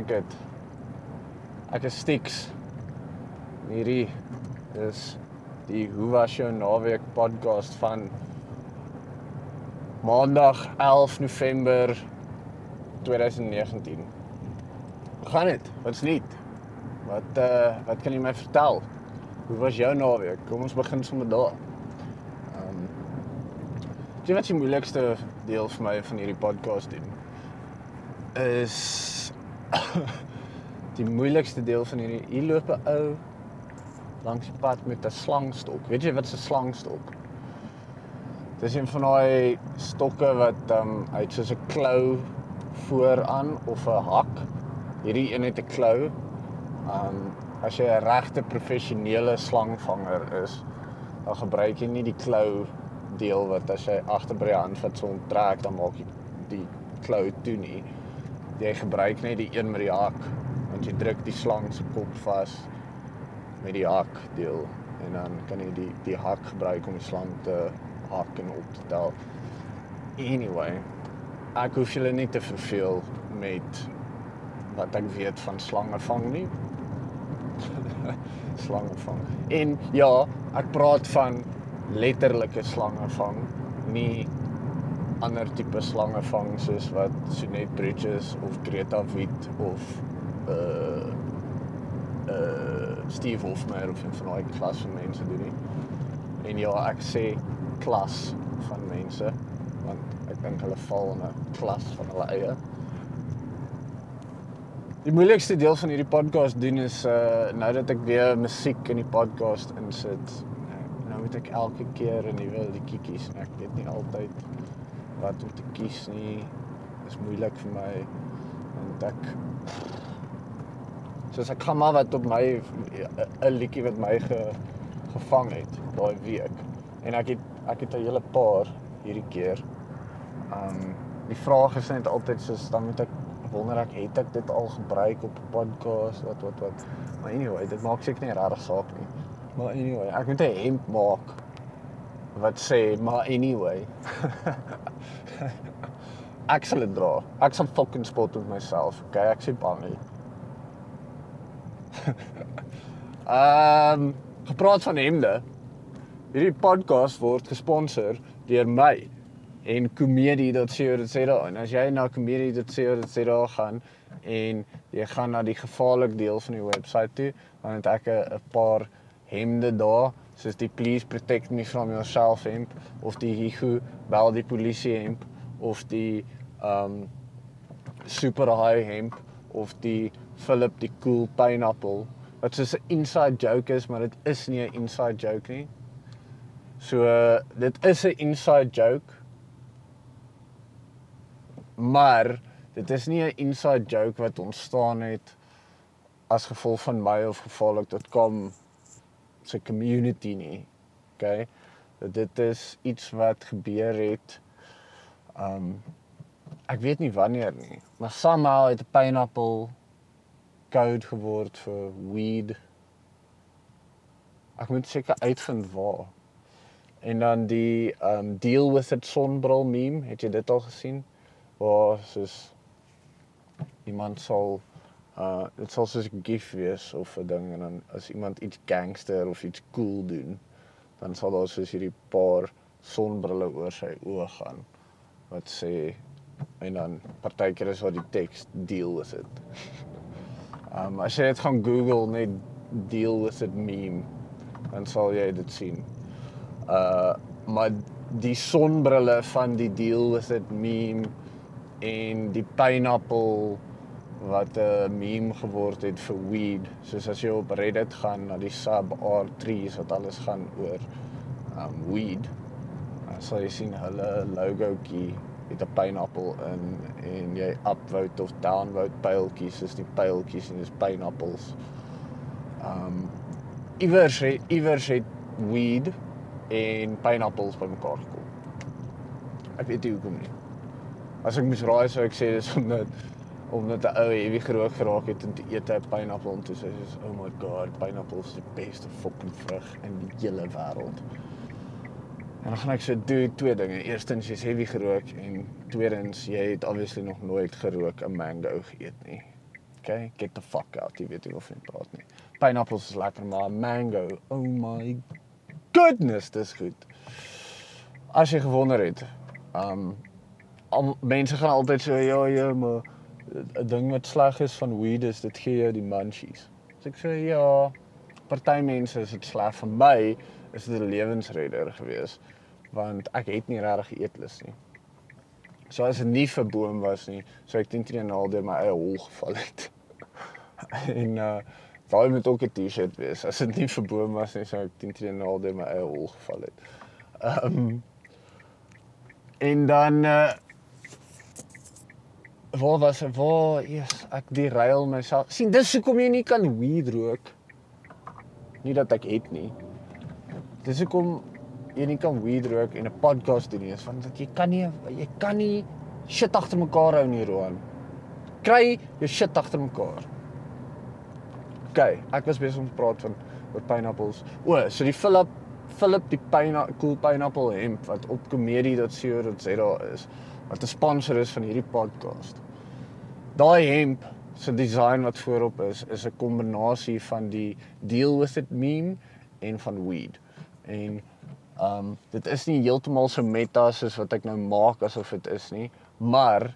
Like dit. Ek is Stix. Hierdie is die Hoe was jou naweek podcast van Maandag 11 November 2019. Hoe gaan dit? Wat's nuut? Wat uh wat kan jy my vertel? Hoe was jou naweek? Kom ons begin sommer daar. Ehm um, Jy weet die moeilikste deel vir my van hierdie podcast doen is die moeilikste deel van hierdie hier loop 'n ou langs die pad met 'n slangstok. Weet jy wat 'n slangstok? Dis een van daai stokke wat ehm um, uit soos 'n klou vooraan of 'n hak. Hierdie een het 'n klou. Ehm um, as jy 'n regte professionele slangvanger is, dan gebruik jy nie die klou deel wat as jy agter by die hand vat so onttrek dan maak jy die klou toe nie. Jy gebruik net die een met die hak want jy druk die slang se kop vas met die hak deel en dan kan jy die die hak gebruik om die slang te hak en op te tel. Anyway, ek hoef julle nie te verveel met wat ek weet van slange vang nie. slange vang. En ja, ek praat van letterlike slange vang, nie ander tipe slange vang soos wat Sonet Bridges of Greta Wit of uh uh Steve Hofmeyr of van daai klas van mense doen nie. En ja, ek sê klas van mense want ek dink hulle val in 'n klas van hulle eie. Die moeilikste deel van hierdie podcast doen is uh nou dat ek weer musiek in die podcast insit nou moet ek elke keer 'n nuwe liedjie kies en ek weet nie altyd wat om te kies nie. Dit is moeilik vir my want ek soos ek kan maar wat op my 'n liedjie wat my ge, gevang het daai week. En ek het ek het 'n hele paar hierdie keer. Um die vraag is net altyd soos dan moet ek wonder ek het ek dit al gebruik op 'n podcast wat wat wat. Maar anyway, dit maak seker nie regtig saak nie. Maar anyway, ek moet 'n hemp maak wat sê maar anyway. ek sal dit dra. Ek sal fucking spot met myself. Okay, ek sê bang nie. Ehm, um, gepraat van hemde. Hierdie podcast word gesponsor deur my en comedy.co.za. En as jy na comedy.co.za gaan en jy gaan na die gevaarlik deel van die webwerf toe, dan het ek 'n paar hemde daar soos die please protect me from yourself hemp of die higu bel die polisie hemp of die um super high hemp of die Philip die cool pineapple wat soos 'n inside joke is maar dit is nie 'n inside joke nie. So uh, dit is 'n inside joke. Maar dit is nie 'n inside joke wat ontstaan het as gevolg van my of se community nie. Okay? Dat dit is iets wat gebeur het. Um ek weet nie wanneer nie, maar somehow het 'n pineapple code geword vir weed. Ek moet seker uitvind waar. En dan die um deal with it sonbril meme, het jy dit al gesien? Waar soos iemand sal uh dit sal soos 'n gif wees of 'n ding en dan as iemand iets gangster of iets cool doen, dan sal daar soos hierdie paar sonbrille oor sy oë gaan wat sê en dan partykeer is wat die teks deal with it. um as jy dit gaan Google net deal with it meme, dan sal jy dit sien. Uh maar die sonbrille van die deal with it meme en die pineapple wat 'n uh, meme geword het vir weed. Soos as jy op Reddit gaan na die sub R3s wat alles gaan oor um weed. Dan sal jy sien hulle logoetjie met 'n pineapple in en jy upvote of downvote pyltjies, is die pyltjies en dis pineapples. Um iewers iewers het weed en pineapples bymekaar gekom. Ek weet nie hoekom nie. As ek moes raai sou ek sê dis omdat omdat 'n ou ewig groot geraak het en te eet 'n pineappel en toe sê hy so oh my god pineapple is die beste fucking vrug in die hele wêreld. En dan gaan ek so doen twee dinge. Eerstens jy's heavy gerook en tweedens jy het obviously nog nooit gerook 'n mango geëet nie. Okay, get the fuck out. Jy weet nie of jy praat nie. Pineappels is lekker, maar mango, oh my goodness, dis goed. As jy gewonder het, um al mense gaan altyd so ja ja, maar 'n ding wat sleg is van weed is dit gee jou die munchies. So ek sê ja, party mense is dit sleg vir my is dit 'n lewensredder gewees want ek het nie regtig eetlus nie. So as dit nie vir boom was nie, sou ek teen teen naal deur my eie hol geval het. en uh daai moet ook 'n T-shirt wees. As dit nie vir boom was nie, sou ek teen teen naal deur my eie hol geval het. Ehm um, en dan uh waar was ek? Waar eers ek die rail myself. sien dis hoekom jy nie kan weed rook. Nie dat ek het nie. Dis hoekom jy nie kan weed rook en 'n podcast doen nie, is want jy kan nie jy kan nie shit agter mekaar hou nie, Roan. Kry jou shit agter mekaar. OK, ek was besig om te praat van oor pineappels. O, so die Philip Philip die pyna cool pineapple hemp wat op comedy.co.za is wat 'n sponsor is van hierdie podcast. Daai hemp se design wat voorop is is 'n kombinasie van die deal with it meme en van weed. En ehm um, dit is nie heeltemal so meta soos wat ek nou maak asof dit is nie, maar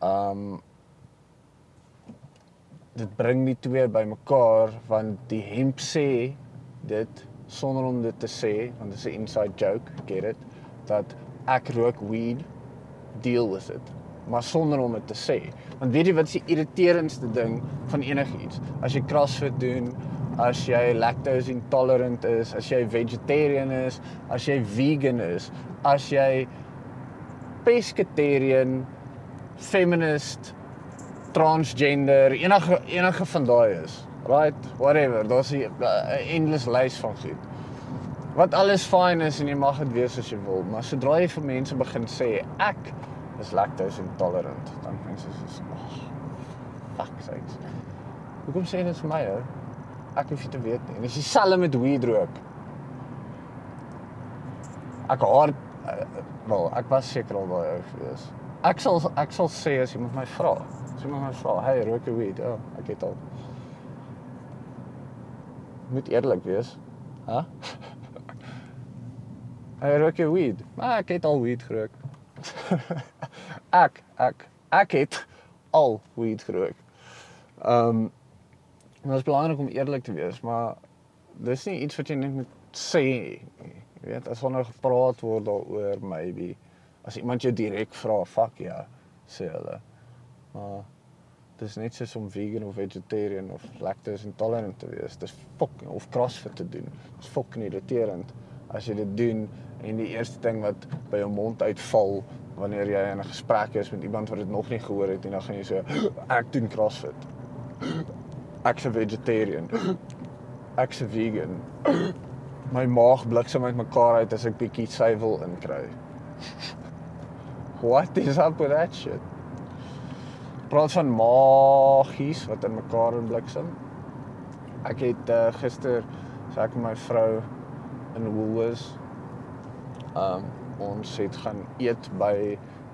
ehm um, dit bring die twee bymekaar want die hemp sê dit sonder om dit te sê want dit is 'n inside joke, get it, dat ek rook weed, deal with it maar sonder om dit te sê. Want weet jy wat is die irriterendste ding van enigiets? As jy CrossFit doen, as jy lactose intolerant is, as jy vegetarian is, as jy vegan is, as jy pescatarian, feminist, transgender, enige enige van daai is. Right, whatever. Daar's 'n endless lys van goed. Wat alles fyn is en jy mag dit wees as jy wil, maar sodra jy vir mense begin sê ek is lactose intolerant, dan mense is oh, fuck sakes. Hoekom sê jy dit vir my ou? Ek hoef dit te weet nie. En dis dieselfde met weed rook. Ek haar uh, wel, ek was seker al daai ou gewees. Ek sal ek sal sê as met my vra. As met my vra, "Hey, rook jy weed?" Ja, ek het al. Moet eerlik wees. Hæ? Hey, rook jy weed? Maar ek het al weed gerook. ek ek ek het al weed gerook. Ehm um, dit is belangrik om eerlik te wees, maar dis nie iets wat jy net moet sê nie. Jy weet, as wanneer gepraat word daaroor maybe as iemand jou direk vra, fuck ja, sê hulle. Maar dis net soos om vegan of vegetarian of lactose intolerant te wees. Dis fucking of CrossFit te doen. Dis fucking irriterend as jy dit doen en die eerste ding wat by jou mond uitval wanneer jy in 'n gesprek is met iemand wat dit nog nie gehoor het en dan gaan jy so ek doen CrossFit. Ek's 'n vegetarian. Ek's 'n vegan. My maag bliksem uit mekaar uit as ek bietjie suiwel inkry. What is up with that shit? Praat van magies wat in mekaar in bliksem. Ek het uh, gister sê ek met my vrou in Woolworths um ons het gaan eet by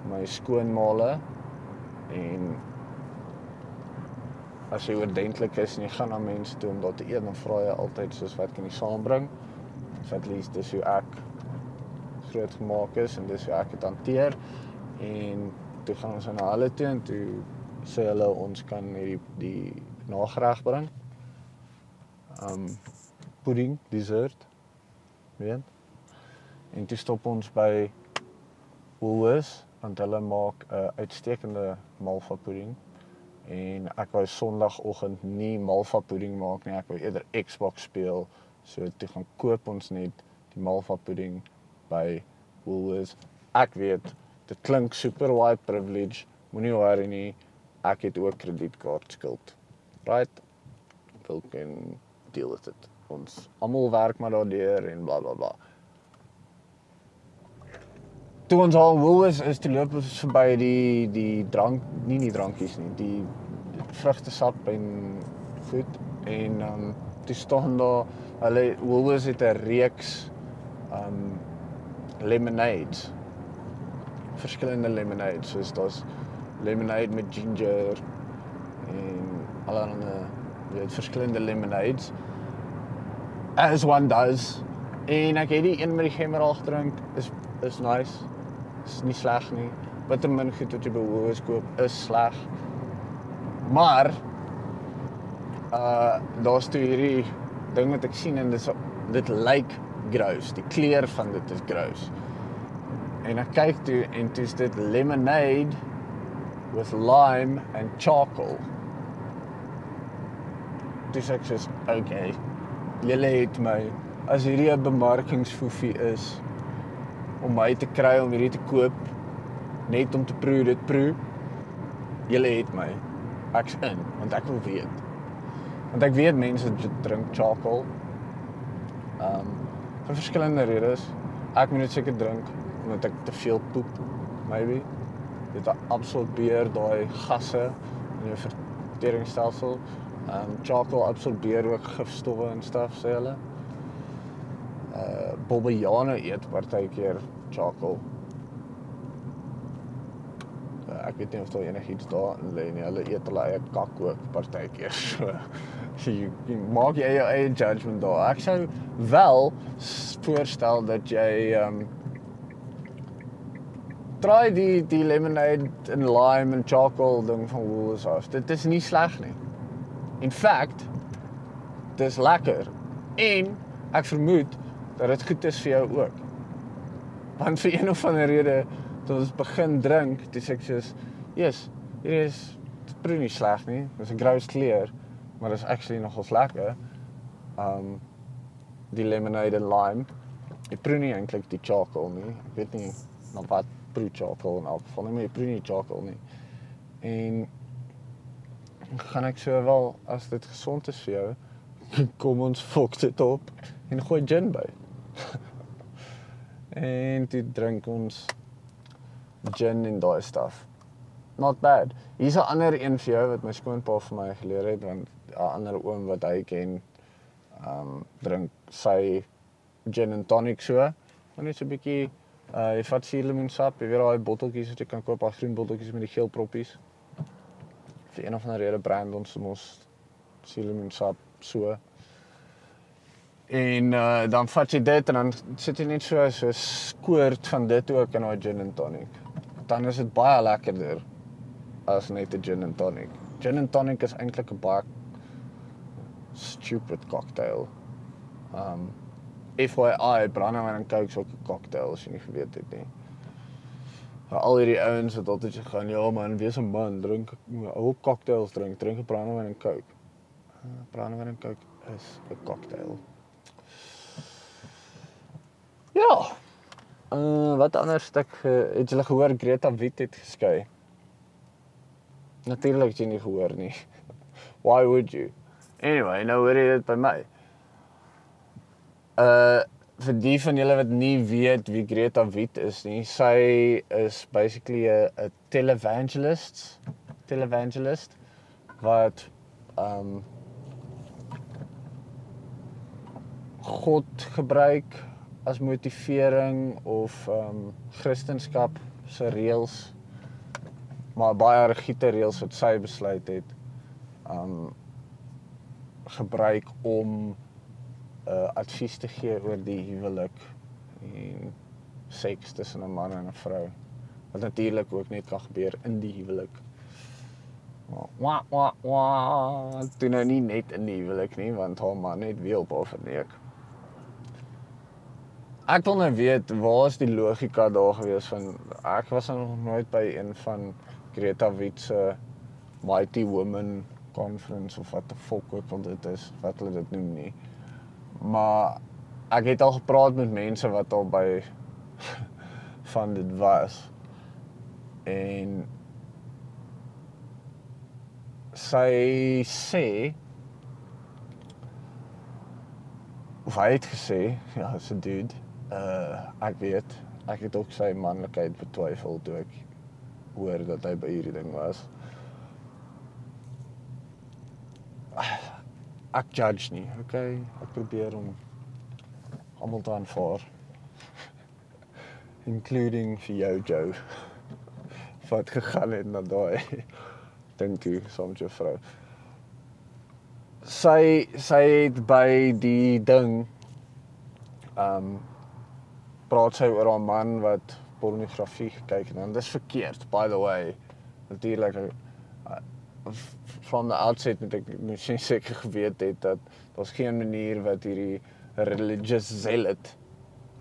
my skoonmaale en as jy oordentlik is en jy gaan na mense toe om daar te eet dan vra jy altyd soos wat kan jy saambring at least dis hoe ek groot gemaak is en dis hoe ek dit hanteer en toe gaan ons na hulle toe en toe sê hulle ons kan hierdie die nagereg bring um pudding dessert weet En toe stop ons by Woolworths want hulle maak 'n uh, uitstekende malva pudding. En ek wou Sondagoggend nie malva pudding maak nie, ek wou eerder Xbox speel. So toe gaan koop ons net die malva pudding by Woolworths. Ek weet, dit klink super white privilege. Moenie worry nie. Ek het ook kredietkaart skuld. Right? Wil kan deel met dit. Ons almal werk maar daardeur en bla bla bla toe ons al Woolworths is te loop verby die die drank nie nie drankies nie die vrugtesap en goed en um toe staan daar hulle Woolworths het 'n reeks um lemonades. Verskillende lemonades, soos daar's lemonade met ginger en allerlei weet verskillende lemonades. As one does. En ek het die een met die gemmer gedrink. Is is nice. Is nie sleg nie. Bitter min goed wat jy Woolworths koop is sleg. Maar uh daar's toe hierdie ding wat ek sien en dit dit lyk gross. Die kleur van dit is gross. En ek kyk toe en dit is dit lemonade with lime and charcoal. Dis ek sê, okay. Julle het my as hierdie 'n bemarkingsfoefie is om my te kry om hierdie te koop net om te proe dit proe. Julle het my. Ek's in want ek wil weet. Want ek weet mense drink charcoal. Ehm um, vir verskillende redes. Ek moet dit seker drink omdat ek te veel poep maybe. Dit absorbeer daai gasse in jou verteringsstelsel. Ehm um, charcoal absorbeer ook gifstowwe en stuff sê hulle. Uh bobbejane eet partykeer charcoal. Uh, ek weet nie of daar enigiets daarin lê nie. Hulle eet hulle eie kak ook partykeer. So jy, jy maak jy eie eie judgement daar. Ek sou wel voorstel dat jy ehm um, try die die lemonade en lime en charcoal ding van Woolworths af. Dit is nie sleg nie. In fact, dis lekker. En ek vermoed dat dit goed is vir jou ook. Want vir een of ander rede toe ons begin drink, dis ek soos, "Yes, hier is dit proe nie sleg nie. Dis 'n gross kleur, maar dit is actually nogals lekker." Um die lemonade en lime. Ek proe nie eintlik die charcoal nie. Ek weet nie na wat proe charcoal en alcohol nie, maar ek proe nie charcoal nie. En gaan ek so wel as dit gesond is vir jou, kom ons fok dit op en gooi gin by. en dit drink ons gin en daai stuff. Not bad. Hier's 'n ander een vir jou wat my skoonpa vir my geleer het want 'n ander oom wat hy ken, um drink sy gin en tonic so. Maar net so 'n bietjie uh jy vat suurlemoensap, jy weet daai botteltjies wat jy kan koop, daai groen botteltjies met die geel proppies. Vir een of ander rede brand ons mos suurlemoensap so. En uh dan vat jy dit en dan sit jy net so so skoort van dit ook in daai gin and tonic. Dan is dit baie lekkerder as net 'n gin and tonic. Gin and tonic is eintlik 'n baie stupid cocktail. Um FYI, brandewyn en coke is ook 'n cocktail as jy nie geweet het nie. Maar al hierdie ouens wat altyd gaan, ja man, wees 'n man, drink op cocktails drink, drink 'n brandewyn en coke. Uh, brandewyn en coke is 'n cocktail. Ja. Uh wat anders het ek uh, het julle gehoor Greta Wit het geskei? Natuurlik het jy nie gehoor nie. Why would you? Anyway, nou hoor jy dit by my. Uh vir die van julle wat nie weet wie Greta Wit is nie, sy is basically 'n televangelist, televangelist wat um God gebruik as motivering of ehm um, Christendom se reëls maar baie rigiede reëls wat sy besluit het ehm um, gebruik om uh, advies te gee oor die huwelik en seks tussen 'n man en 'n vrou wat natuurlik ook net kan gebeur in die huwelik. Wa wa wa, dit nou nie net in die huwelik nie want haar man het weer op haar verneek. Ek wil net weet waar is die logika daar gewees van ek was nog nooit by een van Greta Wit se Mighty Woman conference of wat die fok ook al dit is wat hulle dit noem nie. Maar ek het al gepraat met mense wat al by van dit was. En sy sê of hy het gesê, ja, so dude uh ek weet ek het ook sy manlikheid betwyfel toe ek hoor dat hy by hierdie ding was. Ek judge nie, okay? Ek probeer om almal te aanvaar. including vir jou Joe. Wat gegaan het na daai ding toe saam met jou vrou. Sy sy het by die ding ehm um, praat sy oor 'n man wat pornografie gekyk het en dis verkeerd by the way. Natuurlik uh, from the outset het ek miskien seker geweet het dat daar's geen manier wat hierdie religious zealot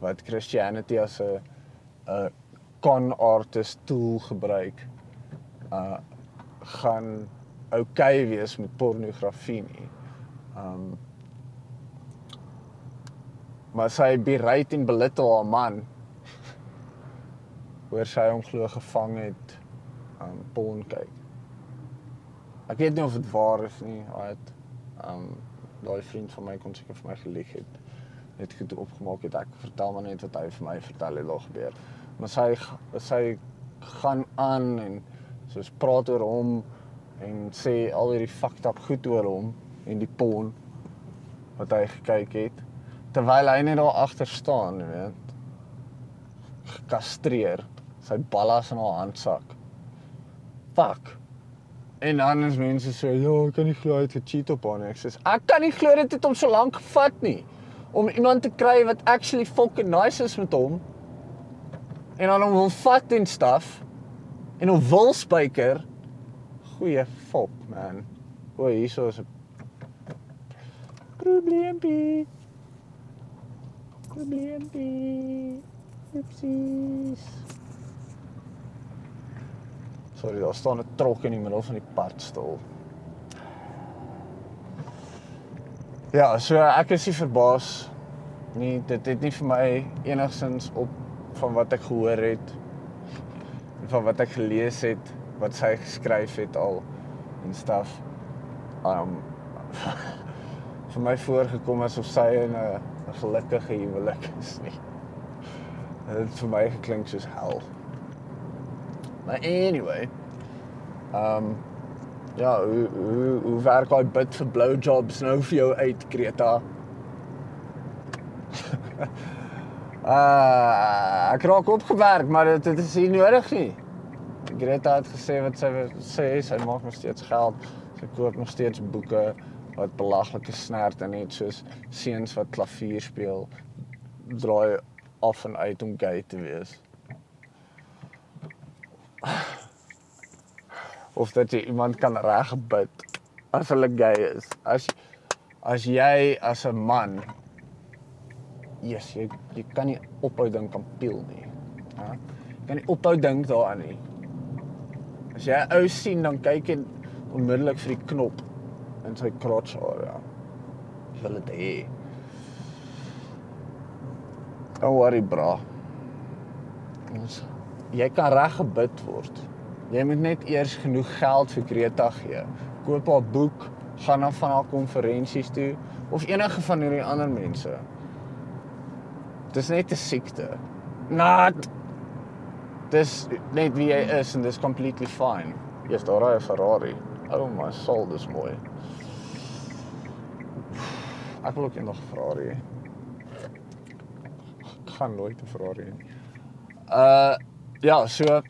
wat Christianity as 'n 'n con artist tool gebruik uh gaan okay wees met pornografie nie. Um maar sy bereid en belittle haar man hoor sy hom glo gevang het um porn kyk. Ek weet nie of dit waar is nie. Hy het um daai vriend van my kon seker vir my gelieg het. Net goed opgemaak het ek vertel maar net wat hy vir my vertel het daar gebeur. Maar sy sy gaan aan en soos praat oor hom en sê al hierdie fucked up goed oor hom en die porn wat hy gekyk het terwyl hy net daar agter staan, jy weet. Gekastreer, sy ballas in haar handsak. Fuck. En dan is mense so, "Ja, ek kan nie glo hy het gecheat op haar nie." Ek sê, "Ek kan nie glo dit het hom so lank gevat nie om iemand te kry wat actually fucking nice is met hom." En dan hom wil vat en staf en hom wil spyker. Goeie fop, man. O, hierso is 'n probleempie. Probleempie. Oepsies. Sorry, daar staan 'n trok in die middel van die pad stil. Ja, so ek is nie verbaas nie. Dit het nie vir my enigsins op van wat ek gehoor het van wat ek gelees het, wat sy geskryf het al en stuff. Um vir my voorgekom asof sy in 'n gelukkige huwelik is nie. Dit het vir my geklink soos hel. Anyway, ehm um, ja, hoe hoe hoe werk daai bid vir blowjobs nou vir jou uit Kreta? Ah, ek raak opgewerk, maar dit, dit is nie nodig nie. Greta het gesê wat sy sê, sy maak nog steeds geld. Sy koop nog steeds boeke wat belaglike snert en net soos seuns wat klavier speel draai af en uit om gay te wees. Of dat jy iemand kan regbid as hulle gay is. As as jy as 'n man yes, jy jy kan nie ophou dink aan pil nie. Ja? Jy kan nie ophou dink daaraan nie. As jy 'n ou sien dan kyk jy onmiddellik vir die knop in sy crotch area. Jy wil dit hê. Don't worry, bra. Ons jy kan reg gebid word. Jy moet net eers genoeg geld vir Greta gee. Koop haar boek, gaan na van haar konferensies toe of enige van hierdie ander mense. Dis net 'n siekte. Not. Dis net wie jy is en dis completely fine. Jy's daar raai 'n Ferrari. Oh my soul, dis mooi. Ek wil ook eendag Ferrari hê. Ek gaan nooit 'n Ferrari hê. Uh ja, so ja,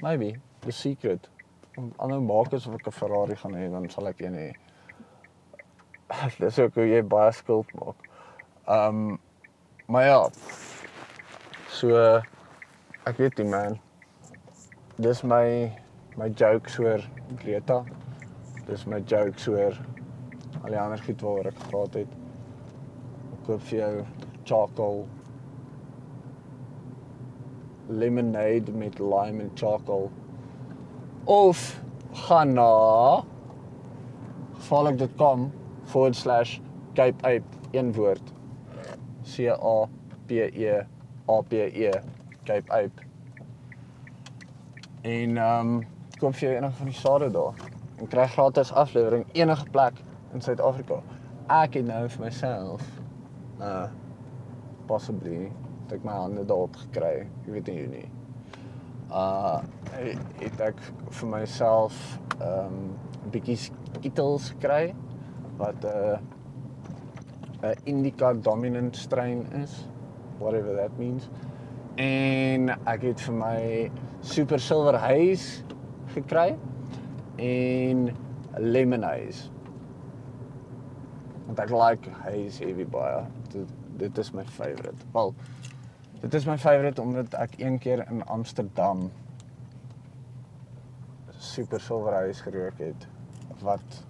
maybe the secret. Om ander maak asof ek 'n Ferrari gaan hê, dan sal ek een hê. Dis ook hoe jy baie skuld maak. Um maar ja. So ek weet nie man. Dis my my jokes oor Greta. Dis my jokes oor al die ander goed waaroor ek gepraat het. Ek koop vir jou charcoal lemonade met lime en charcoal. Of gaan na gevaarlik.com forward slash Cape Ape een woord. C A P E A P E Cape Ape. En ehm um, koop vir jou enige van die sade daar en kry gratis aflewering enige plek in Suid-Afrika. Ek het nou vir myself uh possibly het ek my hande daarop gekry. Ek weet nie hoe nie. Uh het ek vir myself um 'n bietjie skittles gekry wat 'n uh, 'n indica dominant strain is, whatever that means. en ek het vir my super silver haze gekry en lemon haze. Want ek like haze heavy baie. Dit dit is my favourite. Wel, dit is my favourite omdat ek een keer in Amsterdam super silver haze gerook het wat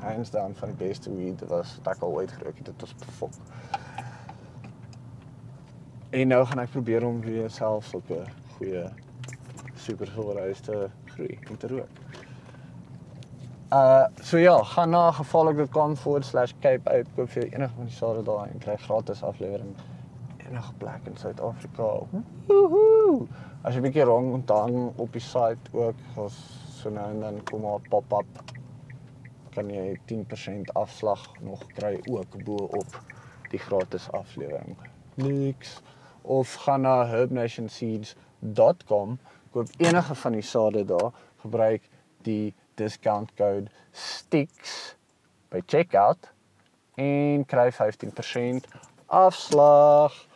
hands down van die beste weed was wat ek al ooit gerook het. Dit was perfek. En nou gaan ek probeer om weer self sulke goeie super silver haze te groei en te rook. Uh so ja, gaan na gevaarlik.com/cape uit koop vir enige van die sade daar en kry gratis aflewering enige plek in Suid-Afrika. Woohoo! As jy 'n bietjie rondhang op die site ook, as so nou en dan kom maar pop-up kan jy 10% afslag nog kry ook bo op die gratis aflewering. Niks of gaan na herbnationseeds.com koop enige van die sade daar, gebruik die discount code STICKS by checkout en kry 15% afslag.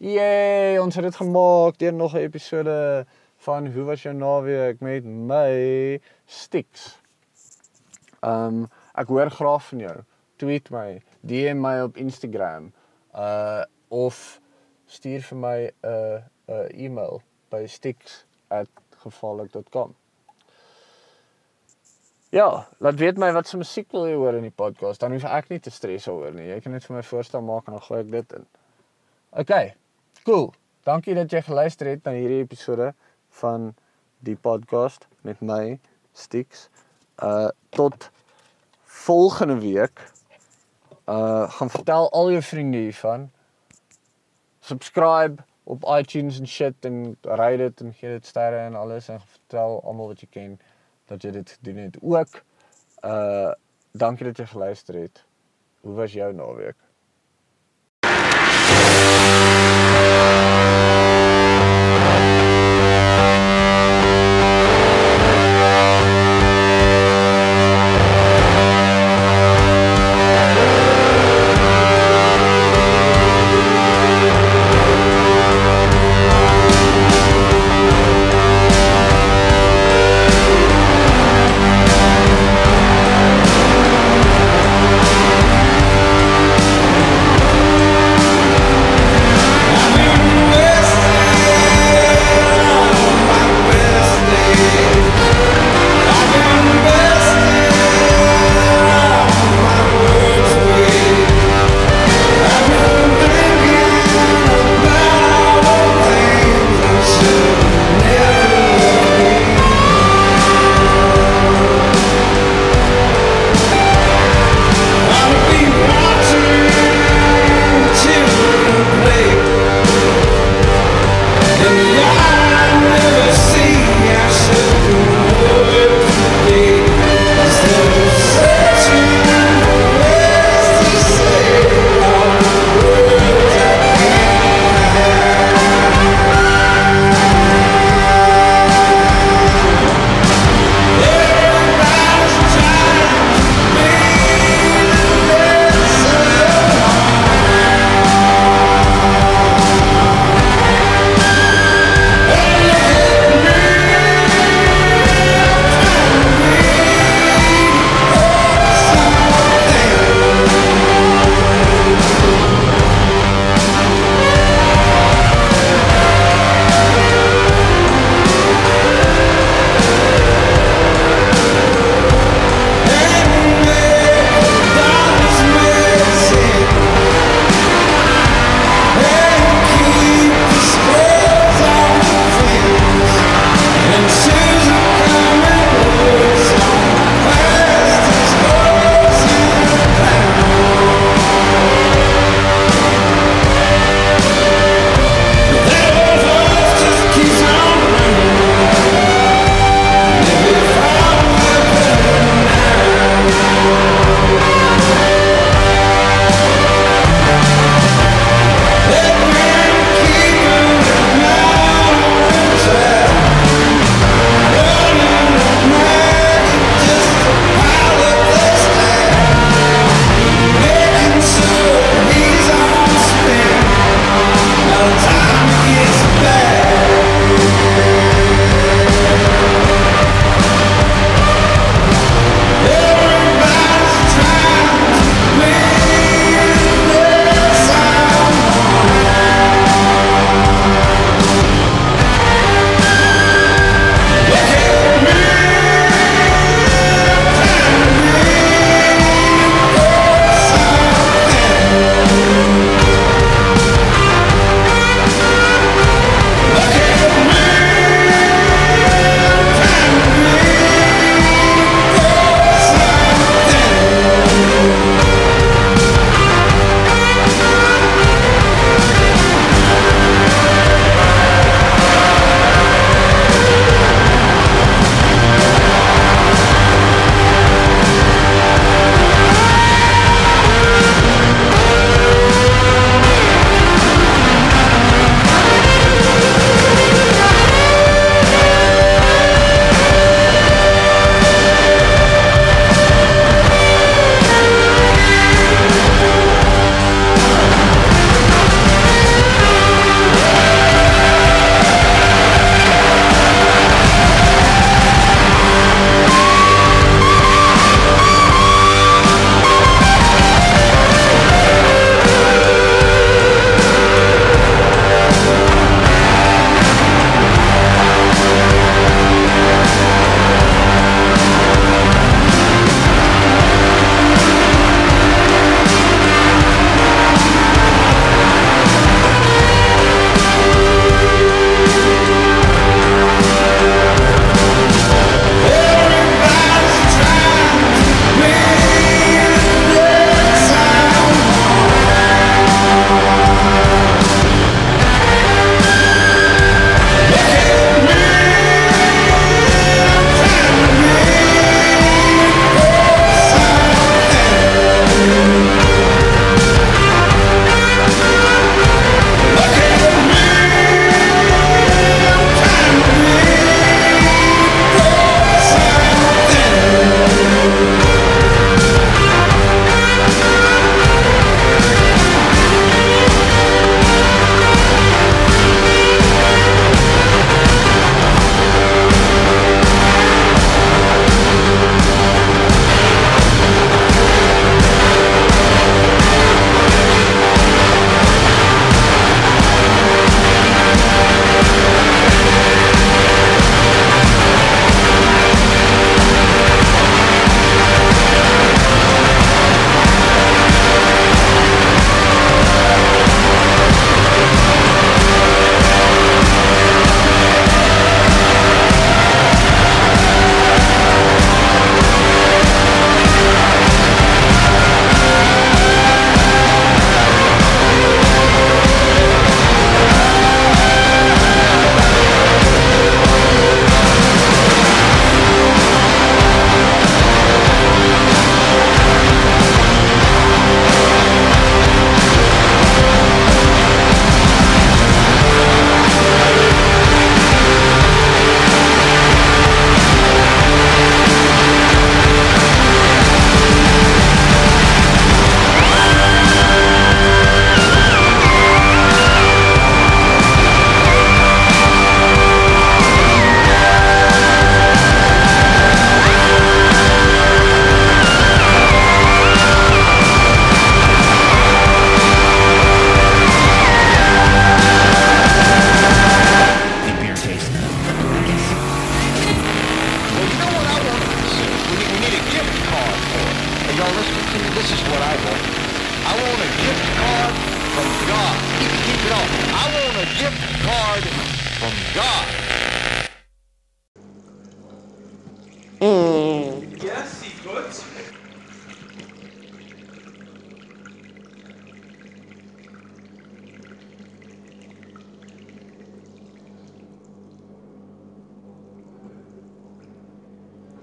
Yay, ons het dit gemaak deur nog 'n episode van Hoe was jou naweek met my Stix. Um ek hoor graag van jou. Tweet my, DM my op Instagram. Uh of stuur vir my 'n uh, 'n uh, e-mail by stix@gevaarlik.com. Ja, laat weet my wat se musiek wil jy hoor in die podcast. Dan hoef ek nie te stres oor nie. Jy kan net vir my voorstel maak en dan gooi ek dit in. OK. Cool. Dankie dat jy geluister het na hierdie episode van die podcast met my Stix. Uh tot volgende week. Uh gaan vertel al jou vriende hiervan. Subscribe op iTunes en shit en ry dit en gee dit sterre en alles en vertel almal wat jy ken dat jy dit doen het ook. Uh dankie dat jy geluister het. Hoe was jou naweek?